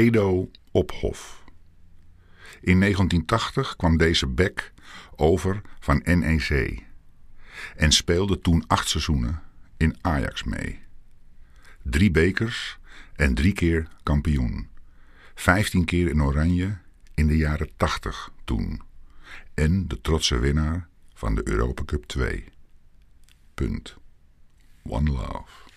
Edo op Hof. In 1980 kwam deze bek over van NEC en speelde toen acht seizoenen in Ajax mee. Drie bekers en drie keer kampioen. Vijftien keer in oranje in de jaren 80 toen. En de trotse winnaar van de Europa Cup 2. Punt. One love.